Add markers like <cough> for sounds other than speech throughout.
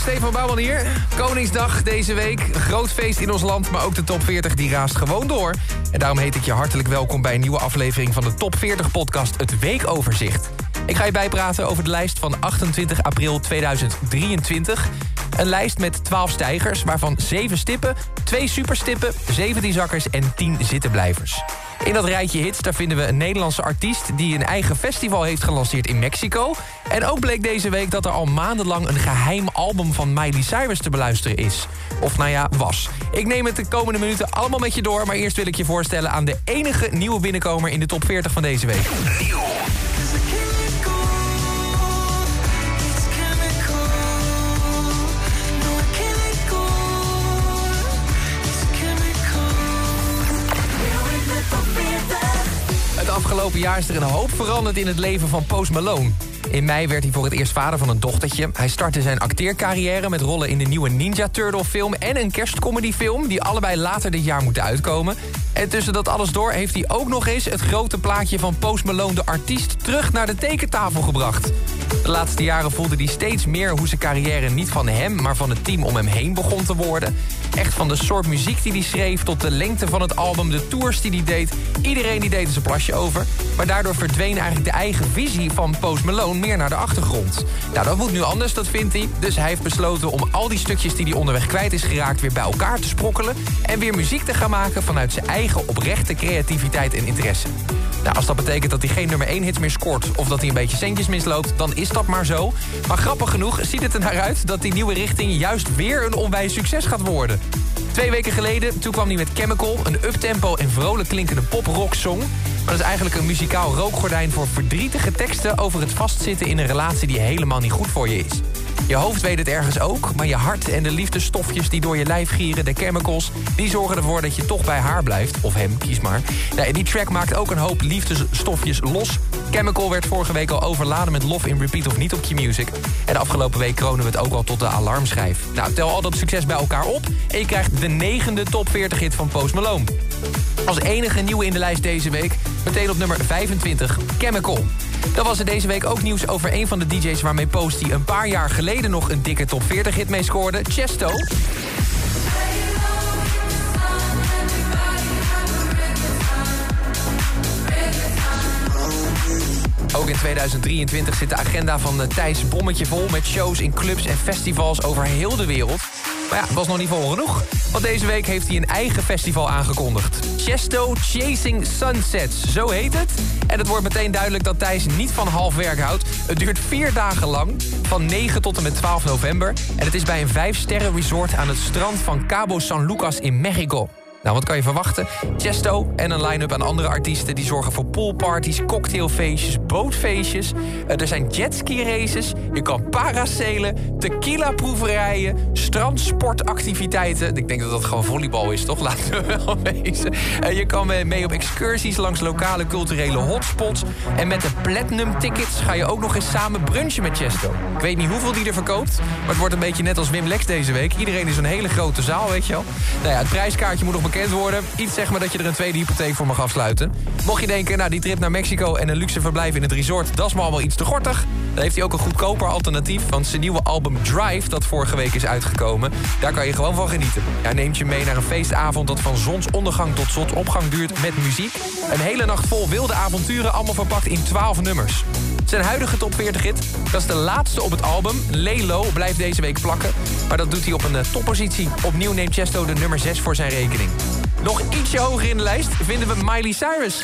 Stefan Bouwman hier. Koningsdag deze week. Groot feest in ons land, maar ook de top 40 die raast gewoon door. En daarom heet ik je hartelijk welkom bij een nieuwe aflevering van de Top 40 podcast Het Weekoverzicht. Ik ga je bijpraten over de lijst van 28 april 2023. Een lijst met 12 stijgers, waarvan 7 stippen, 2 superstippen, 17 zakkers en 10 zittenblijvers. In dat rijtje hits daar vinden we een Nederlandse artiest... die een eigen festival heeft gelanceerd in Mexico. En ook bleek deze week dat er al maandenlang... een geheim album van Miley Cyrus te beluisteren is. Of nou ja, was. Ik neem het de komende minuten allemaal met je door... maar eerst wil ik je voorstellen aan de enige nieuwe binnenkomer... in de top 40 van deze week. Afgelopen jaar is er een hoop veranderd in het leven van Post Malone. In mei werd hij voor het eerst vader van een dochtertje. Hij startte zijn acteercarrière met rollen in de nieuwe Ninja Turtle film... en een kerstcomedyfilm die allebei later dit jaar moeten uitkomen. En tussen dat alles door heeft hij ook nog eens het grote plaatje van Post Malone... de artiest terug naar de tekentafel gebracht. De laatste jaren voelde hij steeds meer hoe zijn carrière niet van hem... maar van het team om hem heen begon te worden. Echt van de soort muziek die hij schreef tot de lengte van het album... de tours die hij deed. Iedereen die deed er zijn plasje over. Maar daardoor verdween eigenlijk de eigen visie van Post Malone meer naar de achtergrond. Nou, dat moet nu anders, dat vindt hij. Dus hij heeft besloten om al die stukjes die hij onderweg kwijt is geraakt... weer bij elkaar te sprokkelen en weer muziek te gaan maken... vanuit zijn eigen oprechte creativiteit en interesse. Nou, als dat betekent dat hij geen nummer 1 hits meer scoort... of dat hij een beetje centjes misloopt, dan is dat maar zo. Maar grappig genoeg ziet het er naar uit dat die nieuwe richting... juist weer een onwijs succes gaat worden. Twee weken geleden, toen kwam hij met Chemical... een uptempo en vrolijk klinkende pop-rock song. Maar dat is eigenlijk een muzikaal rookgordijn voor verdrietige teksten... over het vastzitten in een relatie die helemaal niet goed voor je is. Je hoofd weet het ergens ook, maar je hart en de liefdesstofjes die door je lijf gieren, de chemicals, die zorgen ervoor dat je toch bij haar blijft. Of hem, kies maar. Nou, en die track maakt ook een hoop liefdesstofjes los. Chemical werd vorige week al overladen met Love in Repeat of niet op Q-Music. En de afgelopen week kronen we het ook al tot de alarmschijf. Nou, tel al dat succes bij elkaar op en je krijgt de negende top 40 hit van Post Malone. Als enige nieuwe in de lijst deze week, meteen op nummer 25, Chemical. Dan was er deze week ook nieuws over een van de DJ's waarmee Posty een paar jaar geleden nog een dikke top 40 hit mee scoorde, Chesto. Ook in 2023 zit de agenda van Thijs Bommetje vol... met shows in clubs en festivals over heel de wereld. Maar ja, het was nog niet vol genoeg. Want deze week heeft hij een eigen festival aangekondigd. Chesto Chasing Sunsets, zo heet het. En het wordt meteen duidelijk dat Thijs niet van half werk houdt. Het duurt vier dagen lang, van 9 tot en met 12 november. En het is bij een 5-sterren resort aan het strand van Cabo San Lucas in Mexico. Nou, wat kan je verwachten? Chesto en een line-up aan andere artiesten... die zorgen voor poolparties, cocktailfeestjes, bootfeestjes. Uh, er zijn jetski races, je kan paracelen, tequila-proeverijen... strandsportactiviteiten. Ik denk dat dat gewoon volleybal is, toch? <laughs> Laten we wel wezen. Uh, je kan mee op excursies langs lokale culturele hotspots. En met de Platinum Tickets ga je ook nog eens samen brunchen met Chesto. Ik weet niet hoeveel die er verkoopt... maar het wordt een beetje net als Wim Lex deze week. Iedereen is een hele grote zaal, weet je wel. Nou ja, het prijskaartje moet nog Iets zeg maar dat je er een tweede hypotheek voor mag afsluiten. Mocht je denken, nou die trip naar Mexico en een luxe verblijf in het resort... dat is me allemaal iets te gortig. Dan heeft hij ook een goedkoper alternatief. Want zijn nieuwe album Drive, dat vorige week is uitgekomen... daar kan je gewoon van genieten. Hij neemt je mee naar een feestavond dat van zonsondergang tot zonsopgang duurt met muziek. Een hele nacht vol wilde avonturen, allemaal verpakt in 12 nummers. Zijn huidige top 40 hit, dat is de laatste op het album. Lelo blijft deze week plakken. Maar dat doet hij op een uh, toppositie. Opnieuw neemt Chesto de nummer 6 voor zijn rekening. Nog ietsje hoger in de lijst vinden we Miley Cyrus.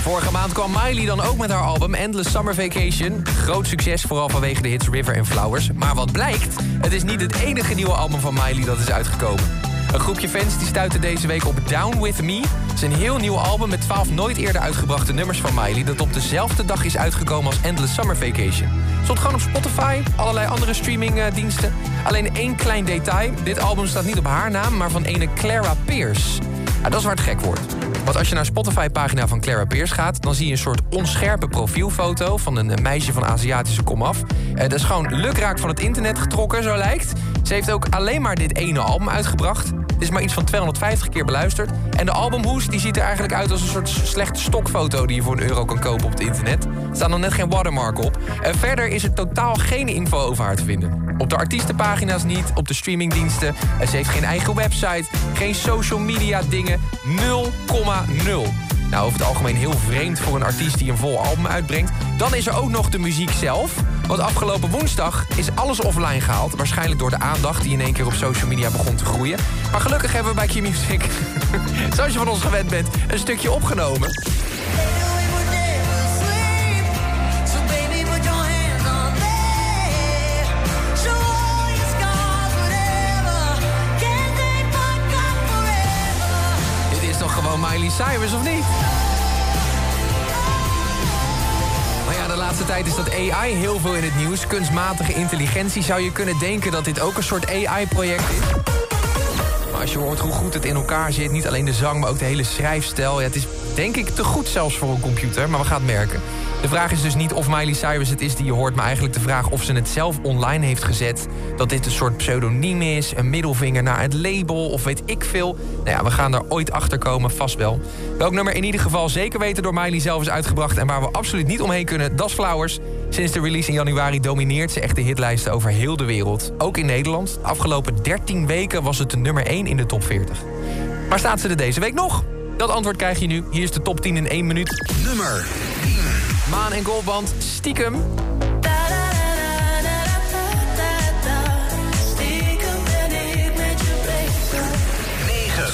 Vorige maand kwam Miley dan ook met haar album Endless Summer Vacation. Groot succes, vooral vanwege de hits River en Flowers. Maar wat blijkt, het is niet het enige nieuwe album van Miley dat is uitgekomen. Een groepje fans die stuitte deze week op Down With Me. Een heel nieuw album met 12 nooit eerder uitgebrachte nummers van Miley... dat op dezelfde dag is uitgekomen als Endless Summer Vacation. Stond gewoon op Spotify, allerlei andere streamingdiensten. Alleen één klein detail. Dit album staat niet op haar naam, maar van ene Clara Pierce. Dat is waar het gek wordt. Want als je naar Spotify-pagina van Clara Pierce gaat... dan zie je een soort onscherpe profielfoto van een meisje van Aziatische komaf. Uh, dat is gewoon lukraak van het internet getrokken, zo lijkt. Ze heeft ook alleen maar dit ene album uitgebracht. Het is maar iets van 250 keer beluisterd. En de albumhoes die ziet er eigenlijk uit als een soort slechte stokfoto... die je voor een euro kan kopen op het internet. Er staan nog net geen watermark op. En verder is er totaal geen info over haar te vinden. Op de artiestenpagina's niet, op de streamingdiensten. Ze heeft geen eigen website, geen social media dingen. 0,0. Nou, over het algemeen heel vreemd voor een artiest die een vol album uitbrengt. Dan is er ook nog de muziek zelf. Want afgelopen woensdag is alles offline gehaald. Waarschijnlijk door de aandacht die in één keer op social media begon te groeien. Maar gelukkig hebben we bij Key Music, <laughs> zoals je van ons gewend bent, een stukje opgenomen. Miley Cyrus, of niet? Laatste tijd is dat AI heel veel in het nieuws. Kunstmatige intelligentie zou je kunnen denken dat dit ook een soort AI-project is. Maar als je hoort hoe goed het in elkaar zit... niet alleen de zang, maar ook de hele schrijfstijl... Ja, het is denk ik te goed zelfs voor een computer, maar we gaan het merken. De vraag is dus niet of Miley Cyrus het is die je hoort... maar eigenlijk de vraag of ze het zelf online heeft gezet. Dat dit een soort pseudoniem is, een middelvinger naar het label... of weet ik veel. Nou ja, we gaan er ooit achter komen, vast wel. Welk nummer in ieder geval zeker weten door Miley zelf is uitgebracht... en waar we absoluut niet omheen kunnen, das Flowers. Sinds de release in januari domineert ze echt de hitlijsten over heel de wereld. Ook in Nederland. De afgelopen 13 weken was het de nummer 1 in de top 40. Waar staat ze er deze week nog? Dat antwoord krijg je nu. Hier is de top 10 in 1 minuut. Nummer 10. Maan en Goldband, stiekem.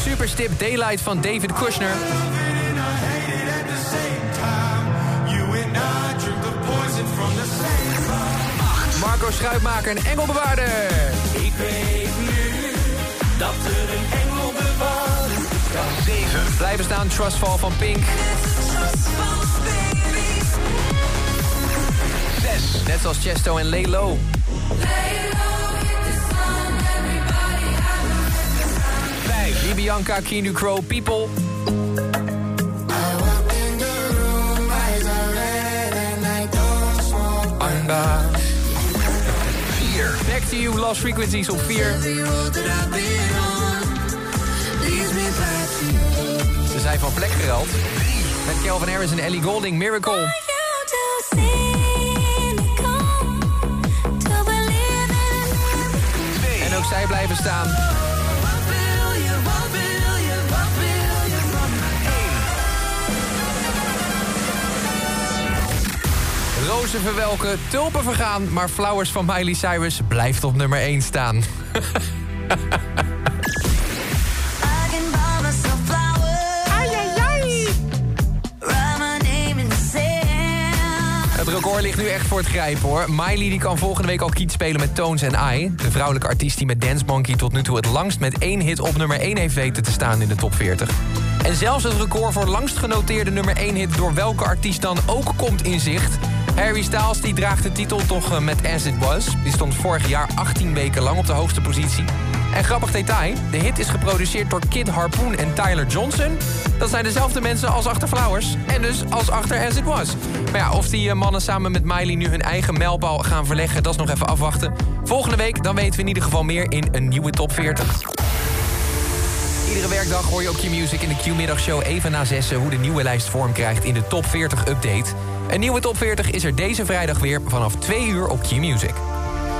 Superstip Daylight van David Kushner. Marco Schuitmaker en Engelbewaarder. Ik weet nu dat er een kan. 7. Blijven staan Trustfall van Pink. 6. Net zoals Chesto en Lay Low. 5. Bianca, Kinu Crow, People. 4. Back to You, Lost Frequencies op 4. Ze zijn van plek gerald. Met Calvin Harris en Ellie Golding, Miracle. En ook zij blijven staan. Rozen verwelken, tulpen vergaan, maar Flowers van Miley Cyrus blijft op nummer 1 staan. <laughs> ligt nu echt voor het grijpen hoor. Miley die kan volgende week al kiet spelen met Tones en I. De vrouwelijke artiest die met Dance Monkey tot nu toe het langst met één hit op nummer 1 heeft weten te staan in de top 40. En zelfs het record voor langst genoteerde nummer 1 hit door welke artiest dan ook komt in zicht. Harry Styles die draagt de titel toch eh, met As It Was. Die stond vorig jaar 18 weken lang op de hoogste positie. En grappig detail, de hit is geproduceerd door Kid Harpoon en Tyler Johnson. Dat zijn dezelfde mensen als achter Flowers en dus als achter As It Was. Maar ja, of die eh, mannen samen met Miley nu hun eigen mijlpaal gaan verleggen... dat is nog even afwachten. Volgende week dan weten we in ieder geval meer in een nieuwe top 40. Iedere werkdag hoor je op Q-Music in de Q-middagshow even na zessen... hoe de nieuwe lijst vorm krijgt in de top 40 update. Een nieuwe top 40 is er deze vrijdag weer vanaf 2 uur op Q-Music.